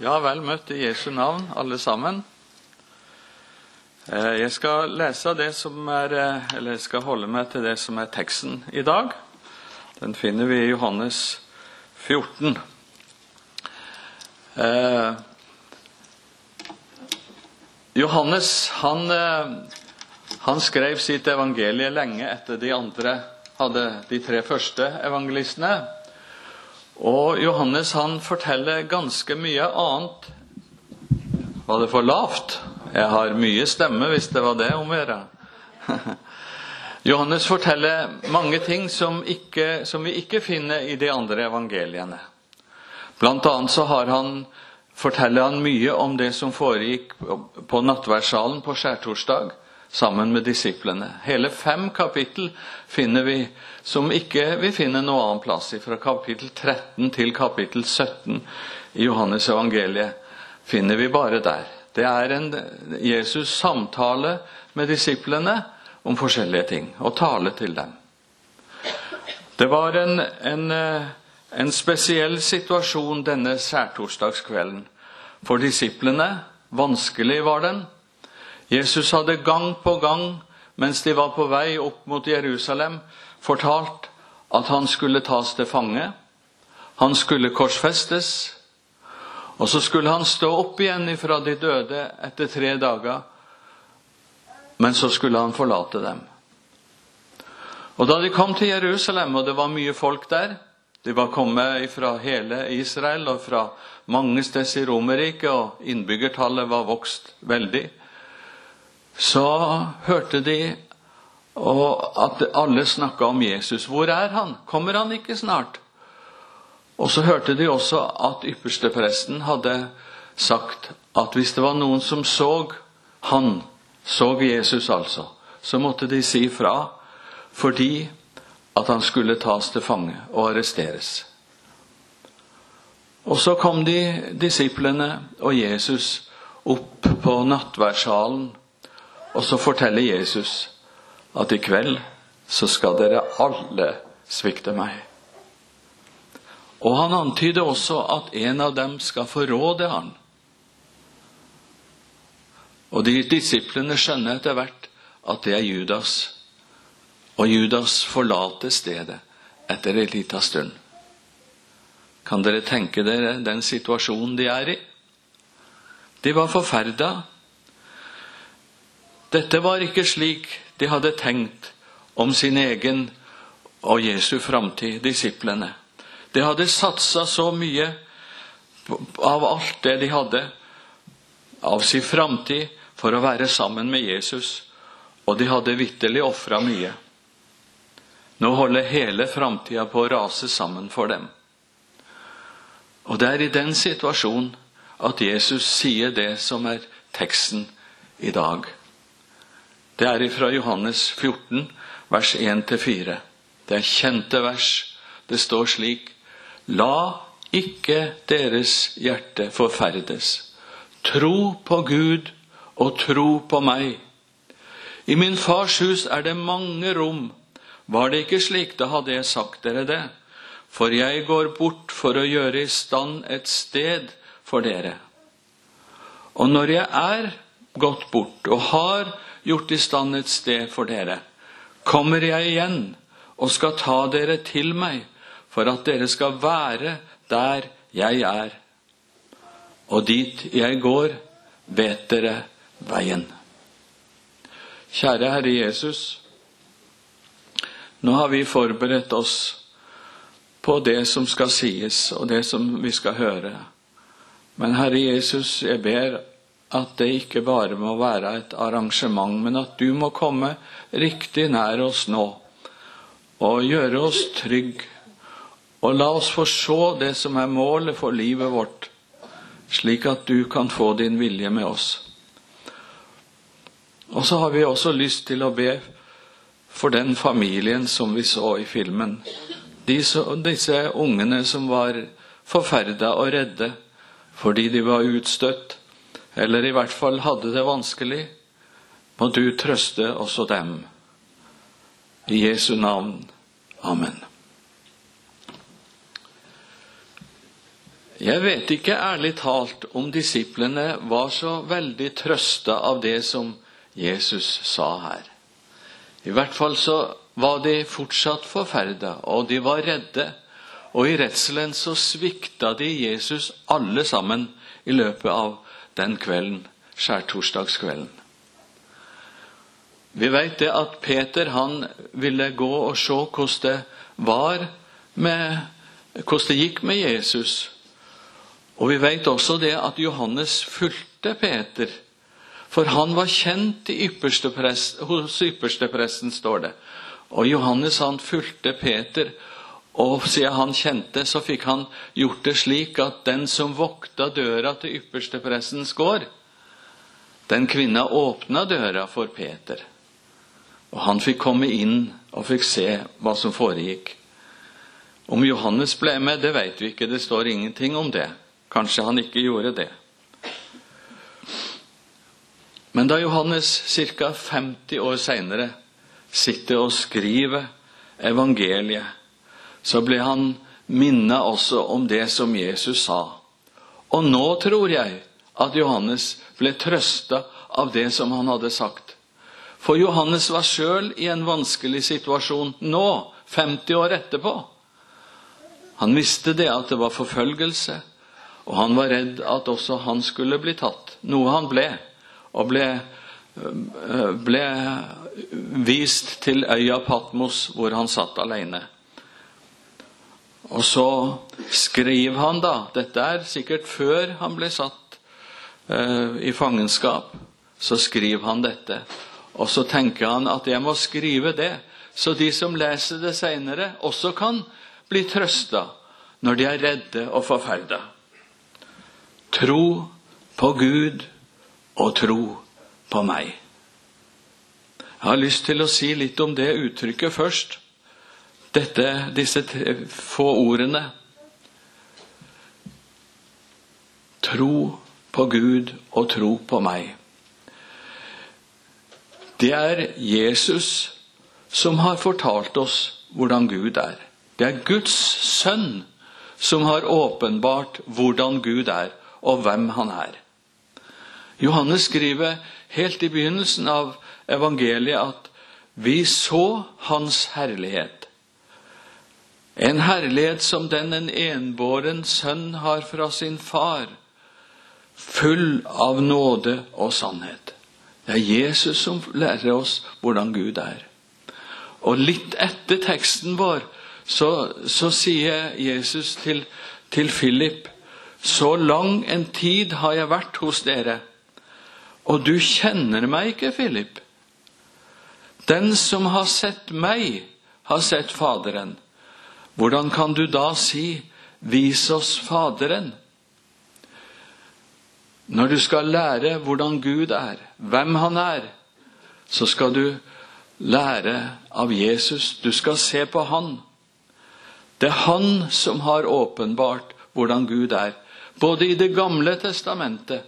Ja, vel møtt i Jesu navn, alle sammen. Eh, jeg skal lese det som er eh, Eller jeg skal holde meg til det som er teksten i dag. Den finner vi i Johannes 14. Eh, Johannes han, han skrev sitt evangelie lenge etter de andre hadde de tre første evangelistene. Og Johannes han forteller ganske mye annet. Var det for lavt? Jeg har mye stemme, hvis det var det om å gjøre. Johannes forteller mange ting som, ikke, som, vi ikke finner i de andre evangeliene. Blant annet så han, forteller han mye om det som foregikk på nattverdssalen på skjærtorsdag sammen med disiplene. Hele fem kapittel finner vi som ikke vi finner noe annen plass i. Fra kapittel 13 til kapittel 17 i Johannes evangeliet finner vi bare der. Det er en Jesus samtale med disiplene om forskjellige ting, og tale til dem. Det var en, en, en spesiell situasjon denne særtorsdagskvelden. For disiplene vanskelig var den. Jesus hadde gang på gang mens de var på vei opp mot Jerusalem, fortalt at han skulle tas til fange. Han skulle korsfestes. Og så skulle han stå opp igjen ifra de døde etter tre dager. Men så skulle han forlate dem. Og Da de kom til Jerusalem, og det var mye folk der De var kommet fra hele Israel og fra mange steder i Romerriket, og innbyggertallet var vokst veldig så hørte de at alle snakka om Jesus. Hvor er han? Kommer han ikke snart? Og så hørte de også at ypperstepresten hadde sagt at hvis det var noen som så han, så Jesus altså, så måtte de si fra fordi at han skulle tas til fange og arresteres. Og så kom de disiplene og Jesus opp på nattverdssalen og så forteller Jesus at i kveld så skal dere alle svikte meg. Og han antyder også at en av dem skal forråde han. Og de disiplene skjønner etter hvert at det er Judas. Og Judas forlater stedet etter en liten stund. Kan dere tenke dere den situasjonen de er i? De var forferda dette var ikke slik de hadde tenkt om sin egen og Jesu framtid, disiplene. De hadde satsa så mye av alt det de hadde, av sin framtid, for å være sammen med Jesus, og de hadde vitterlig ofra mye. Nå holder hele framtida på å rase sammen for dem. Og det er i den situasjonen at Jesus sier det som er teksten i dag. Det er fra Johannes 14, vers 1-4. Det er kjente vers. Det står slik La ikke deres hjerte forferdes. Tro på Gud og tro på meg. I min fars hus er det mange rom. Var det ikke slik, da hadde jeg sagt dere det. For jeg går bort for å gjøre i stand et sted for dere. Og når jeg er gått bort og har gjort i stand et sted for dere. Kommer jeg igjen og skal ta dere til meg, for at dere skal være der jeg er. Og dit jeg går, vet dere veien. Kjære Herre Jesus. Nå har vi forberedt oss på det som skal sies, og det som vi skal høre. Men Herre Jesus, jeg ber at det ikke bare må være et arrangement, men at du må komme riktig nær oss nå og gjøre oss trygg. Og la oss få se det som er målet for livet vårt, slik at du kan få din vilje med oss. Og så har vi også lyst til å be for den familien som vi så i filmen. Disse, ungene som var forferda og redde fordi de var utstøtt eller i hvert fall hadde det vanskelig, må du trøste også dem. I Jesu navn. Amen. Jeg vet ikke ærlig talt om disiplene var så veldig trøsta av det som Jesus sa her. I hvert fall så var de fortsatt forferda, og de var redde. Og i redselen så svikta de Jesus alle sammen i løpet av den kvelden, skjærtorsdagskvelden. Vi vet det at Peter han ville gå og se hvordan det var med, hvordan det gikk med Jesus. Og vi vet også det at Johannes fulgte Peter, for han var kjent ypperste prest, hos ypperstepresten, står det. Og Johannes han fulgte Peter, og siden han kjente, så fikk han gjort det slik at den som vokta døra til yppersteprestens gård, den kvinna åpna døra for Peter. Og han fikk komme inn og fikk se hva som foregikk. Om Johannes ble med, det vet vi ikke. Det står ingenting om det. Kanskje han ikke gjorde det. Men da Johannes ca. 50 år seinere sitter og skriver evangeliet, så ble han minnet også om det som Jesus sa. Og nå tror jeg at Johannes ble trøsta av det som han hadde sagt. For Johannes var sjøl i en vanskelig situasjon nå, 50 år etterpå. Han visste det at det var forfølgelse, og han var redd at også han skulle bli tatt, noe han ble, og ble, øh, ble vist til øya Patmos, hvor han satt alene. Og så skriver han da Dette er sikkert før han ble satt uh, i fangenskap. Så skriver han dette. Og så tenker han at jeg må skrive det, så de som leser det seinere, også kan bli trøsta når de er redde og forferda. Tro på Gud og tro på meg. Jeg har lyst til å si litt om det uttrykket først. Dette, disse få ordene. Tro på Gud og tro på meg. Det er Jesus som har fortalt oss hvordan Gud er. Det er Guds sønn som har åpenbart hvordan Gud er, og hvem han er. Johannes skriver helt i begynnelsen av evangeliet at vi så Hans herlighet. En herlighet som den en enbåren sønn har fra sin far, full av nåde og sannhet. Det er Jesus som lærer oss hvordan Gud er. Og litt etter teksten vår så, så sier Jesus til, til Philip Så lang en tid har jeg vært hos dere, og du kjenner meg ikke, Philip. Den som har sett meg, har sett Faderen. Hvordan kan du da si, vis oss Faderen? Når du skal lære hvordan Gud er, hvem han er, så skal du lære av Jesus. Du skal se på Han. Det er Han som har åpenbart hvordan Gud er, både i Det gamle testamentet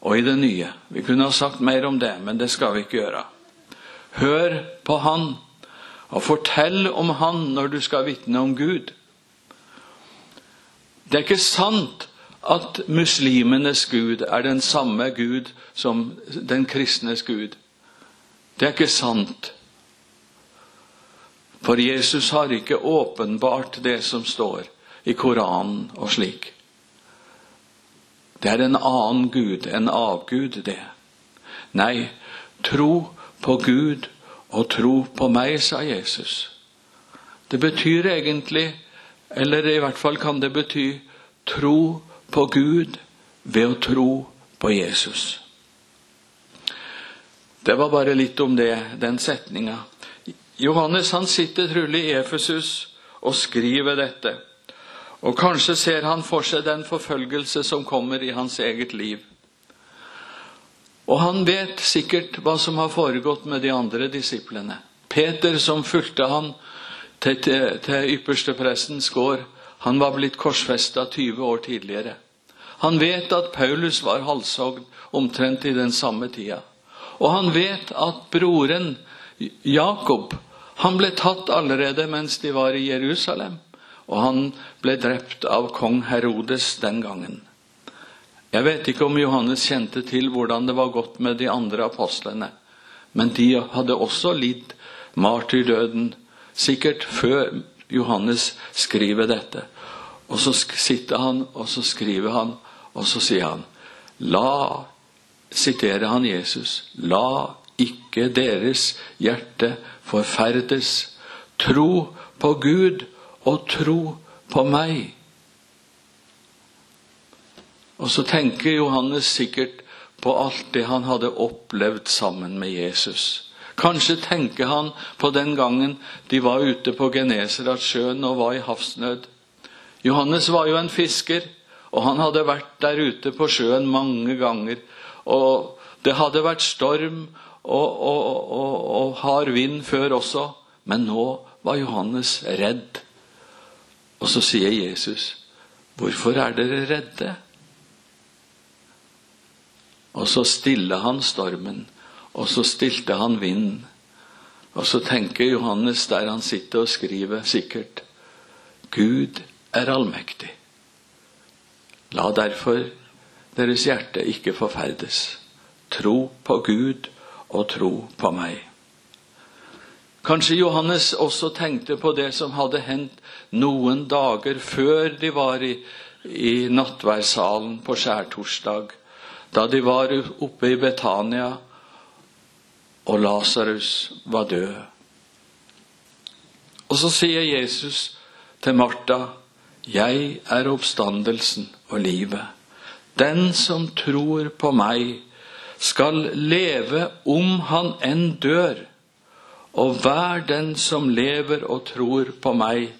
og i Det nye. Vi kunne ha sagt mer om det, men det skal vi ikke gjøre. Hør på Han, og fortell om Han når du skal vitne om Gud. Det er ikke sant at muslimenes Gud er den samme Gud som den kristnes Gud. Det er ikke sant. For Jesus har ikke åpenbart det som står i Koranen og slik. Det er en annen Gud, en avgud, det. Nei, tro på Gud og tro på meg, sa Jesus. Det betyr egentlig, eller i hvert fall kan det bety, tro på Gud ved å tro på Jesus. Det var bare litt om det, den setninga. Johannes han sitter trolig i Efesus og skriver dette. Og kanskje ser han for seg den forfølgelse som kommer i hans eget liv. Og han vet sikkert hva som har foregått med de andre disiplene. Peter, som fulgte han til, til, til yppersteprestens gård, han var blitt korsfesta 20 år tidligere. Han vet at Paulus var halshogd omtrent i den samme tida. Og han vet at broren Jakob han ble tatt allerede mens de var i Jerusalem. og han ble drept av kong Herodes den gangen. Jeg vet ikke om Johannes kjente til hvordan det var gått med de andre apostlene, men de hadde også lidd martyrdøden, sikkert før Johannes skriver dette. Og så sitter han, og så skriver han, og så sier han La, siterer han Jesus, la ikke deres hjerte forferdes. Tro på Gud og tro på meg. Og så tenker Johannes sikkert på alt det han hadde opplevd sammen med Jesus. Kanskje tenker han på den gangen de var ute på Genesaratsjøen og var i havsnød. Johannes var jo en fisker, og han hadde vært der ute på sjøen mange ganger. Og det hadde vært storm og, og, og, og hard vind før også, men nå var Johannes redd. Og så sier Jesus, 'Hvorfor er dere redde?' Og så stiller han stormen, og så stilte han vinden. Og så tenker Johannes, der han sitter og skriver, sikkert Gud er allmektig. La derfor deres hjerte ikke forferdes. Tro på Gud og tro på meg. Kanskje Johannes også tenkte på det som hadde hendt noen dager før de var i, i nattverdssalen på skjærtorsdag, da de var oppe i Betania og Lasarus var død. Og så sier Jesus til Martha jeg er oppstandelsen og livet. Den som tror på meg, skal leve om han enn dør. Og hver den som lever og tror på meg,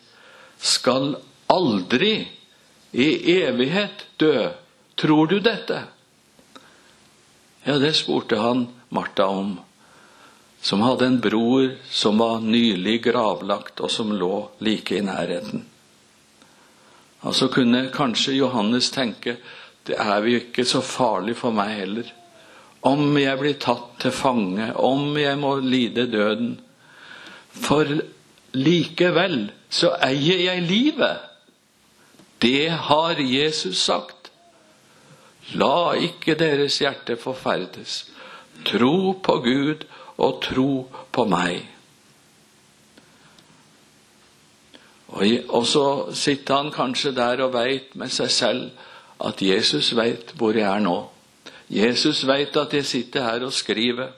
skal aldri i evighet dø. Tror du dette? Ja, det spurte han Martha om, som hadde en bror som var nylig gravlagt, og som lå like i nærheten. Og så kunne kanskje Johannes tenke det er jo ikke så farlig for meg heller. Om jeg blir tatt til fange, om jeg må lide døden. For likevel så eier jeg livet. Det har Jesus sagt. La ikke deres hjerte forferdes. Tro på Gud og tro på meg. Og så sitter han kanskje der og veit med seg selv at Jesus veit hvor jeg er nå. Jesus veit at jeg sitter her og skriver.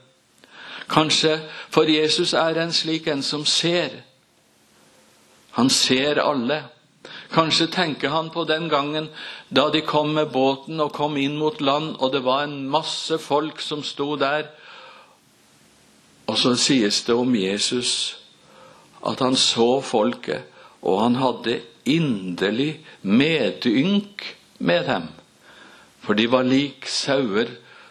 Kanskje, for Jesus er en slik en som ser. Han ser alle. Kanskje tenker han på den gangen da de kom med båten og kom inn mot land, og det var en masse folk som sto der. Og så sies det om Jesus at han så folket og han hadde inderlig medynk med dem. For de var lik sauer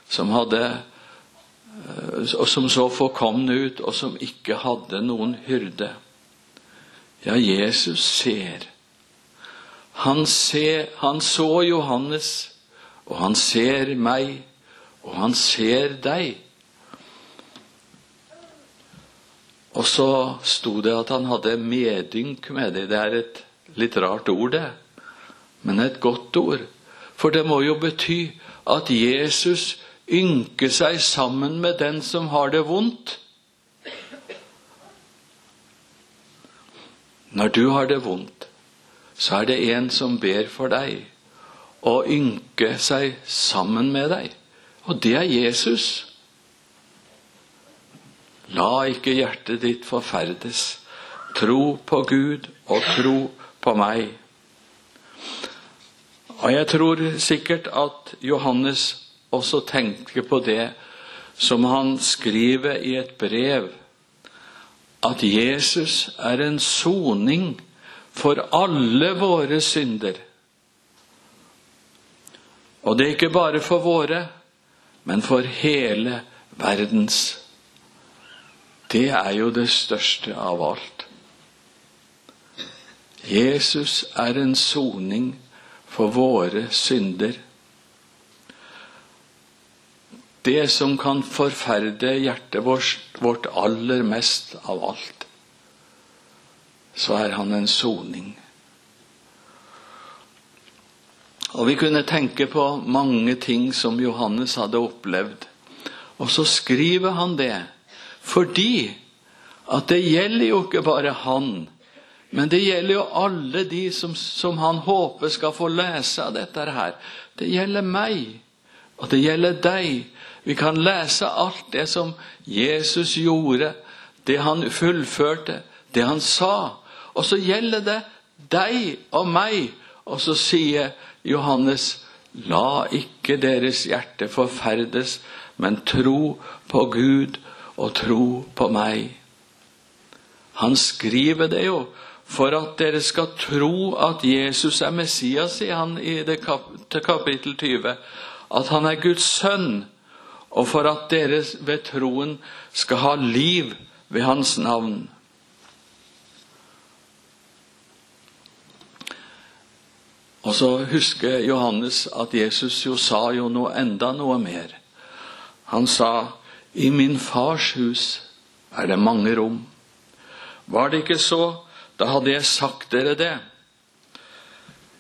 som hadde eh, og som så forkomne ut, og som ikke hadde noen hyrde. Ja, Jesus ser. Han, ser, han så Johannes, og han ser meg, og han ser deg. Og så sto det at han hadde medynk med det. Det er et litt rart ord, det. Men et godt ord. For det må jo bety at Jesus ynker seg sammen med den som har det vondt. Når du har det vondt, så er det en som ber for deg, og ynker seg sammen med deg. Og det er Jesus. La ikke hjertet ditt forferdes. Tro på Gud og tro på meg. Og jeg tror sikkert at Johannes også tenker på det som han skriver i et brev, at Jesus er en soning for alle våre synder. Og det er ikke bare for våre, men for hele verdens det er jo det største av alt. Jesus er en soning for våre synder. Det som kan forferde hjertet vårt aller mest av alt, så er han en soning. Og vi kunne tenke på mange ting som Johannes hadde opplevd. Og så skriver han det fordi at det gjelder jo ikke bare han, men det gjelder jo alle de som, som han håper skal få lese av dette her. Det gjelder meg, og det gjelder deg. Vi kan lese alt det som Jesus gjorde, det han fullførte, det han sa. Og så gjelder det deg og meg. Og så sier Johannes, la ikke deres hjerte forferdes, men tro på Gud og tro på meg. Han skriver det jo for at dere skal tro at Jesus er Messias, sier han i kap kapittel 20. At han er Guds sønn, og for at dere ved troen skal ha liv ved hans navn. Og så husker Johannes at Jesus jo sa jo noe enda noe mer. Han sa, 'I min fars hus er det mange rom'. Var det ikke så, da hadde jeg sagt dere det.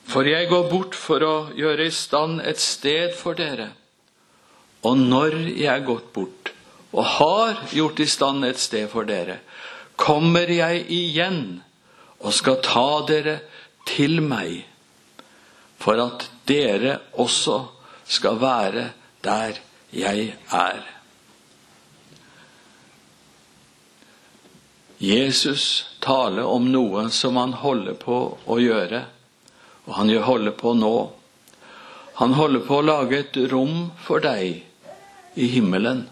For jeg går bort for å gjøre i stand et sted for dere. Og når jeg er gått bort og har gjort i stand et sted for dere, kommer jeg igjen og skal ta dere til meg, for at dere også skal være der jeg er. Jesus taler om noe som han holder på å gjøre, og han holder på nå. Han holder på å lage et rom for deg i himmelen.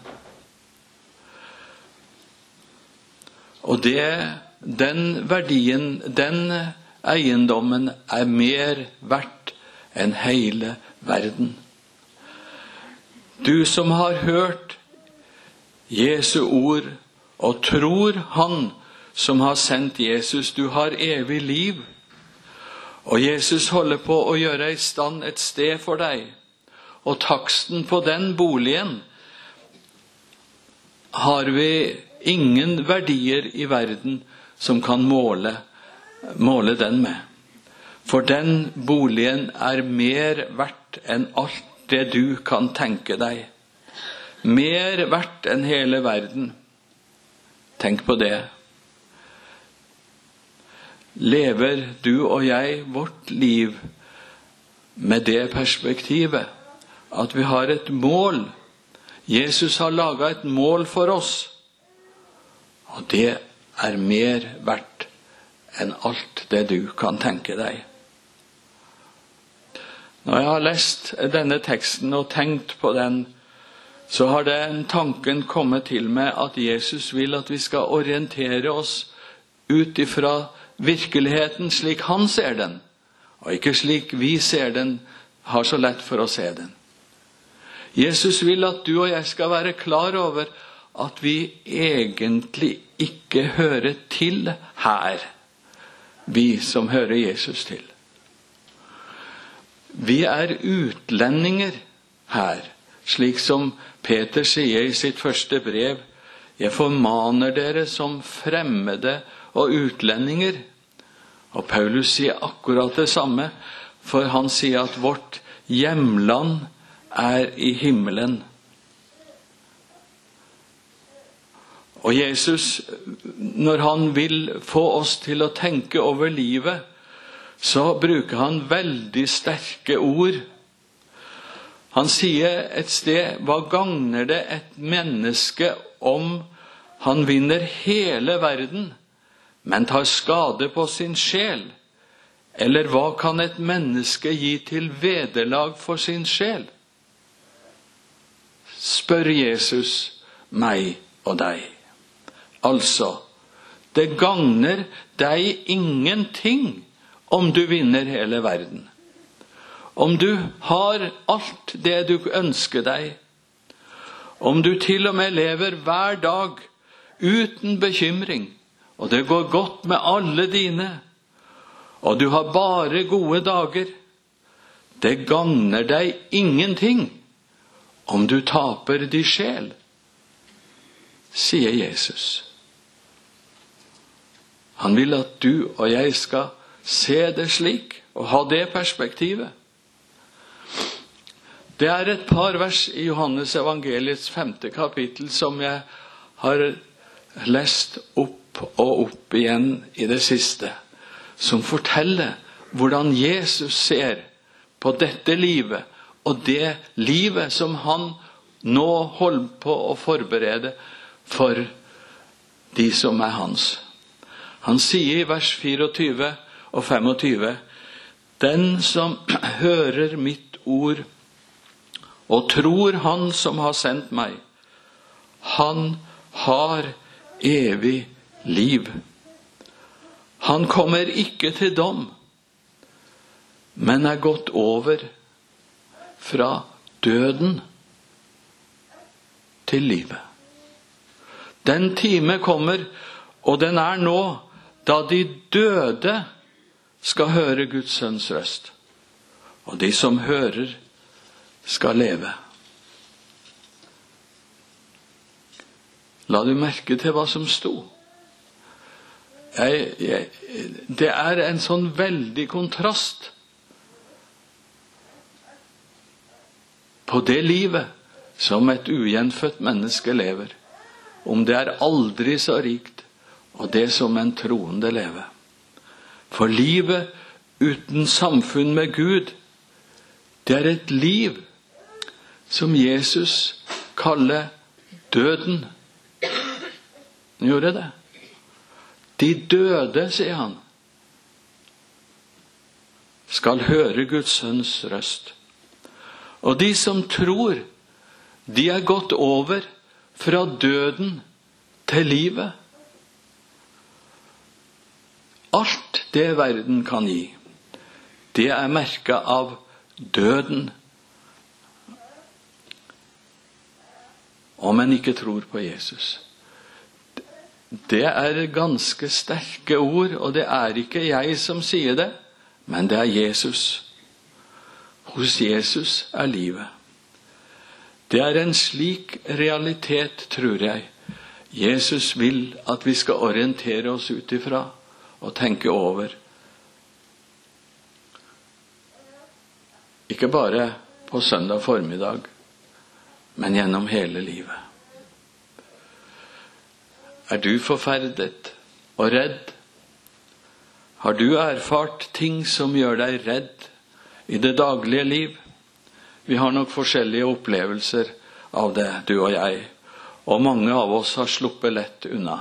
Og det, den verdien, den eiendommen, er mer verdt enn hele verden. Du som har hørt Jesu ord og tror Han som har sendt Jesus, du har evig liv. Og Jesus holder på å gjøre i stand et sted for deg. Og taksten på den boligen har vi ingen verdier i verden som kan måle, måle den med. For den boligen er mer verdt enn alt det du kan tenke deg. Mer verdt enn hele verden. Tenk på det. Lever du og jeg vårt liv med det perspektivet at vi har et mål? Jesus har laga et mål for oss, og det er mer verdt enn alt det du kan tenke deg. Når jeg har lest denne teksten og tenkt på den, så har den tanken kommet til meg at Jesus vil at vi skal orientere oss ut ifra virkeligheten slik han ser den, og ikke slik vi ser den, har så lett for å se den. Jesus vil at du og jeg skal være klar over at vi egentlig ikke hører til her, vi som hører Jesus til. Vi er utlendinger her, slik som Peter sier i sitt første brev. Jeg formaner dere som fremmede og utlendinger. Og Paulus sier akkurat det samme, for han sier at vårt hjemland er i himmelen. Og Jesus, når han vil få oss til å tenke over livet, så bruker han veldig sterke ord. Han sier et sted Hva gagner det et menneske om han vinner hele verden, men tar skade på sin sjel? Eller hva kan et menneske gi til vederlag for sin sjel? Spør Jesus meg og deg. Altså, det gagner deg ingenting om du vinner hele verden. Om du har alt det du ønsker deg. Om du til og med lever hver dag uten bekymring, og det går godt med alle dine, og du har bare gode dager. Det gagner deg ingenting om du taper din sjel, sier Jesus. Han vil at du og jeg skal se det slik og ha det perspektivet. Det er et par vers i Johannes evangeliets femte kapittel som jeg har lest opp og opp igjen i det siste, som forteller hvordan Jesus ser på dette livet og det livet som han nå holder på å forberede for de som er hans. Han sier i vers 24 og 25.: Den som hører mitt ord og tror Han som har sendt meg, han har evig liv. Han kommer ikke til dom, men er gått over fra døden til livet. Den time kommer, og den er nå, da de døde skal høre Guds sønns røst. Og de som hører, skal leve. La du merke til hva som sto? Jeg, jeg, det er en sånn veldig kontrast på det livet som et ugjenfødt menneske lever, om det er aldri så rikt, og det som en troende lever. For livet uten samfunn med Gud, det er et liv som Jesus kaller døden. Gjorde det. De døde, sier han, skal høre Guds sønns røst. Og de som tror, de er gått over fra døden til livet. Alt det verden kan gi, det er merka av døden om en ikke tror på Jesus. Det er ganske sterke ord, og det er ikke jeg som sier det, men det er Jesus. Hos Jesus er livet. Det er en slik realitet, tror jeg, Jesus vil at vi skal orientere oss ut ifra og tenke over. Ikke bare på søndag formiddag, men gjennom hele livet. Er du forferdet og redd? Har du erfart ting som gjør deg redd i det daglige liv? Vi har nok forskjellige opplevelser av det, du og jeg. Og mange av oss har sluppet lett unna,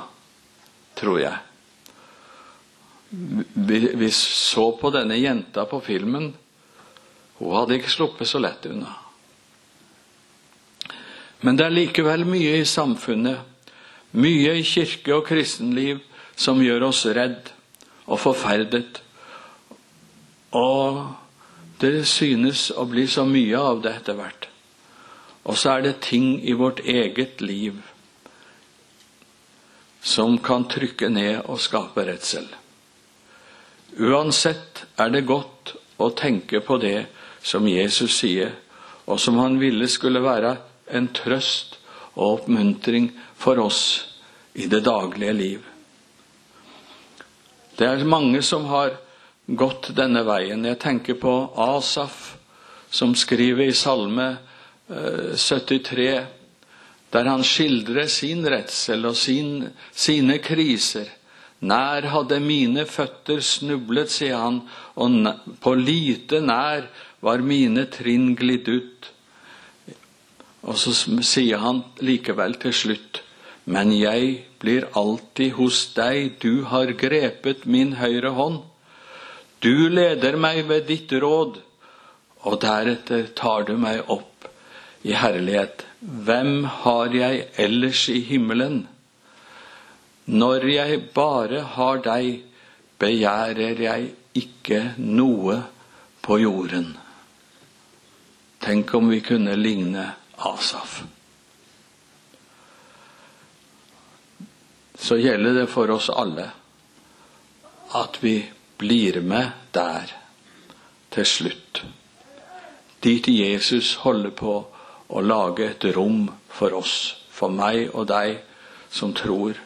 tror jeg. Vi, vi så på denne jenta på filmen. Hun hadde ikke sluppet så lett unna. Men det er likevel mye i samfunnet, mye i kirke og kristenliv, som gjør oss redd og forferdet. Og det synes å bli så mye av det etter hvert. Og så er det ting i vårt eget liv som kan trykke ned og skape redsel. Uansett er det godt å tenke på det som Jesus sier, og som han ville skulle være en trøst og oppmuntring for oss i det daglige liv. Det er mange som har gått denne veien. Jeg tenker på Asaf, som skriver i Salme 73, eh, der han skildrer sin redsel og sin, sine kriser. Nær hadde mine føtter snublet, sier han, og på lite nær var mine trinn glidd ut. Og så sier han likevel til slutt, men jeg blir alltid hos deg, du har grepet min høyre hånd. Du leder meg ved ditt råd, og deretter tar du meg opp i herlighet. Hvem har jeg ellers i himmelen? Når jeg bare har deg, begjærer jeg ikke noe på jorden. Tenk om vi kunne ligne Asaf. Så gjelder det for oss alle at vi blir med der til slutt. Dit Jesus holder på å lage et rom for oss, for meg og deg som tror.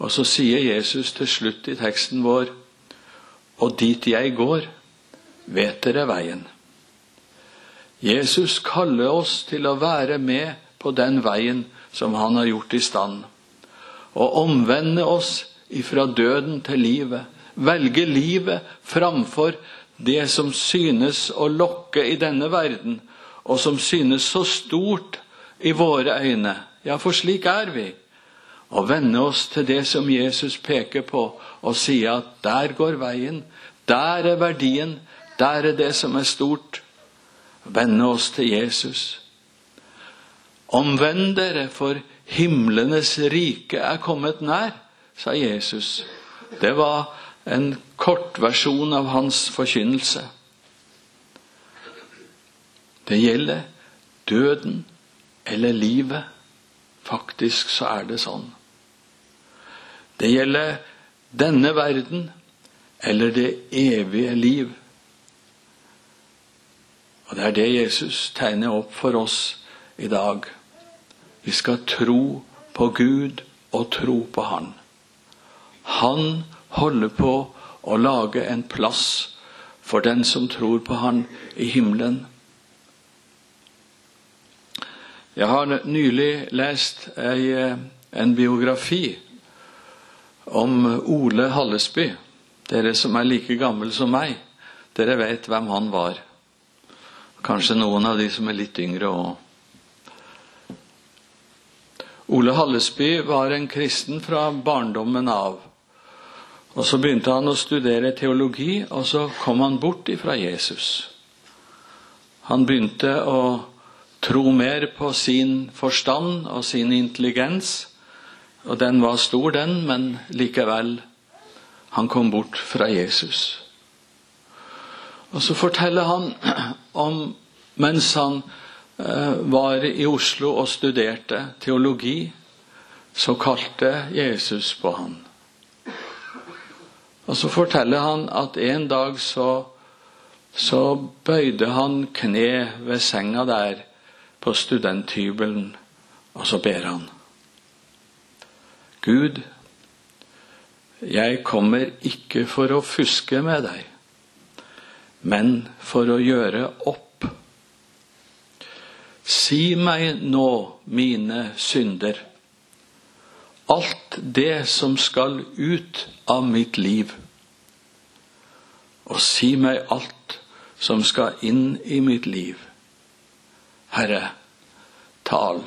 Og så sier Jesus til slutt i teksten vår, og dit jeg går, vet dere veien. Jesus kaller oss til å være med på den veien som han har gjort i stand, og omvende oss ifra døden til livet, velge livet framfor det som synes å lokke i denne verden, og som synes så stort i våre øyne. Ja, for slik er vi. Og vende oss til det som Jesus peker på, og si at der går veien, der er verdien, der er det som er stort. Vende oss til Jesus. Omvend dere, for himlenes rike er kommet nær, sa Jesus. Det var en kortversjon av hans forkynnelse. Det gjelder døden eller livet. Faktisk så er det sånn. Det gjelder denne verden eller det evige liv. Og det er det Jesus tegner opp for oss i dag. Vi skal tro på Gud og tro på Han. Han holder på å lage en plass for den som tror på Han i himmelen. Jeg har nylig lest ei, en biografi om Ole Hallesby. Dere som er like gammel som meg, dere vet hvem han var. Kanskje noen av de som er litt yngre òg. Ole Hallesby var en kristen fra barndommen av. Og Så begynte han å studere teologi, og så kom han bort ifra Jesus. Han begynte å tro mer på sin forstand og sin intelligens. Og den var stor, den, men likevel han kom bort fra Jesus. Og så forteller han om mens han Eh, var i Oslo og studerte teologi, så kalte Jesus på han. Og så forteller han at en dag så, så bøyde han kne ved senga der på studenthybelen, og så ber han. Gud, jeg kommer ikke for å fuske med deg, men for å gjøre opp Si meg nå mine synder, alt det som skal ut av mitt liv, og si meg alt som skal inn i mitt liv. Herre, tal,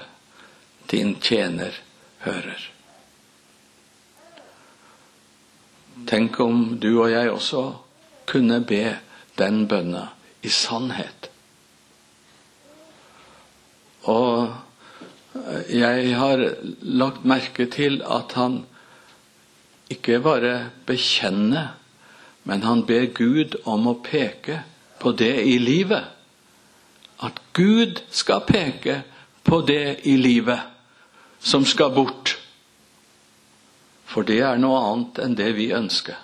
din tjener hører. Tenk om du og jeg også kunne be den bønna i sannhet. Og jeg har lagt merke til at han ikke bare bekjenner, men han ber Gud om å peke på det i livet. At Gud skal peke på det i livet som skal bort. For det er noe annet enn det vi ønsker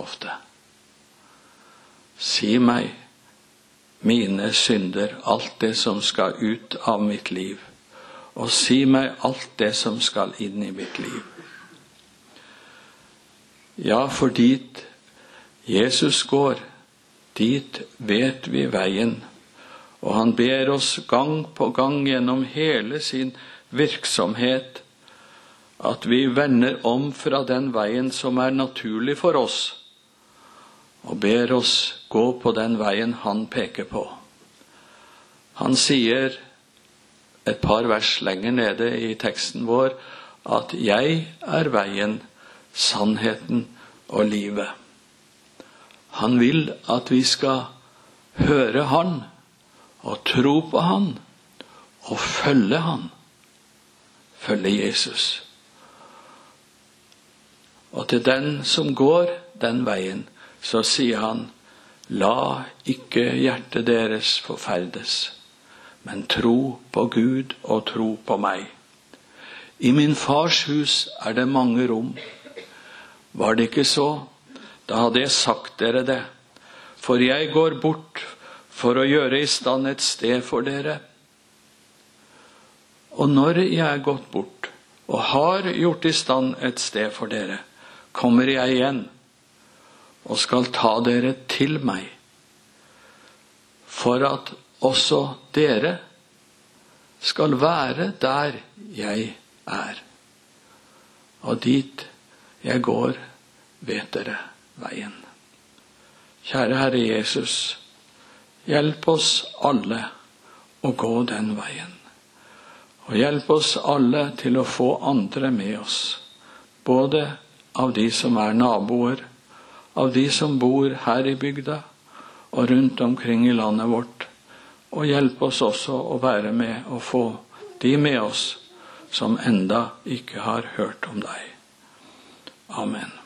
ofte. Si meg mine synder, alt det som skal ut av mitt liv. Og si meg alt det som skal inn i mitt liv. Ja, for dit Jesus går, dit vet vi veien. Og han ber oss gang på gang gjennom hele sin virksomhet at vi vender om fra den veien som er naturlig for oss og ber oss gå på den veien han peker på. Han sier et par vers lenger nede i teksten vår at 'jeg er veien, sannheten og livet'. Han vil at vi skal høre Han og tro på Han og følge Han. Følge Jesus. Og til den som går den veien, så sier han, la ikke hjertet deres forferdes, men tro på Gud og tro på meg. I min fars hus er det mange rom. Var det ikke så, da hadde jeg sagt dere det, for jeg går bort for å gjøre i stand et sted for dere. Og når jeg er gått bort og har gjort i stand et sted for dere, kommer jeg igjen og skal ta dere til meg, for at også dere skal være der jeg er. Og dit jeg går, vet dere veien. Kjære Herre Jesus, hjelp oss alle å gå den veien. Og hjelp oss alle til å få andre med oss, både av de som er naboer, av de som bor her i bygda og rundt omkring i landet vårt, og hjelp oss også å være med og få de med oss som enda ikke har hørt om deg. Amen.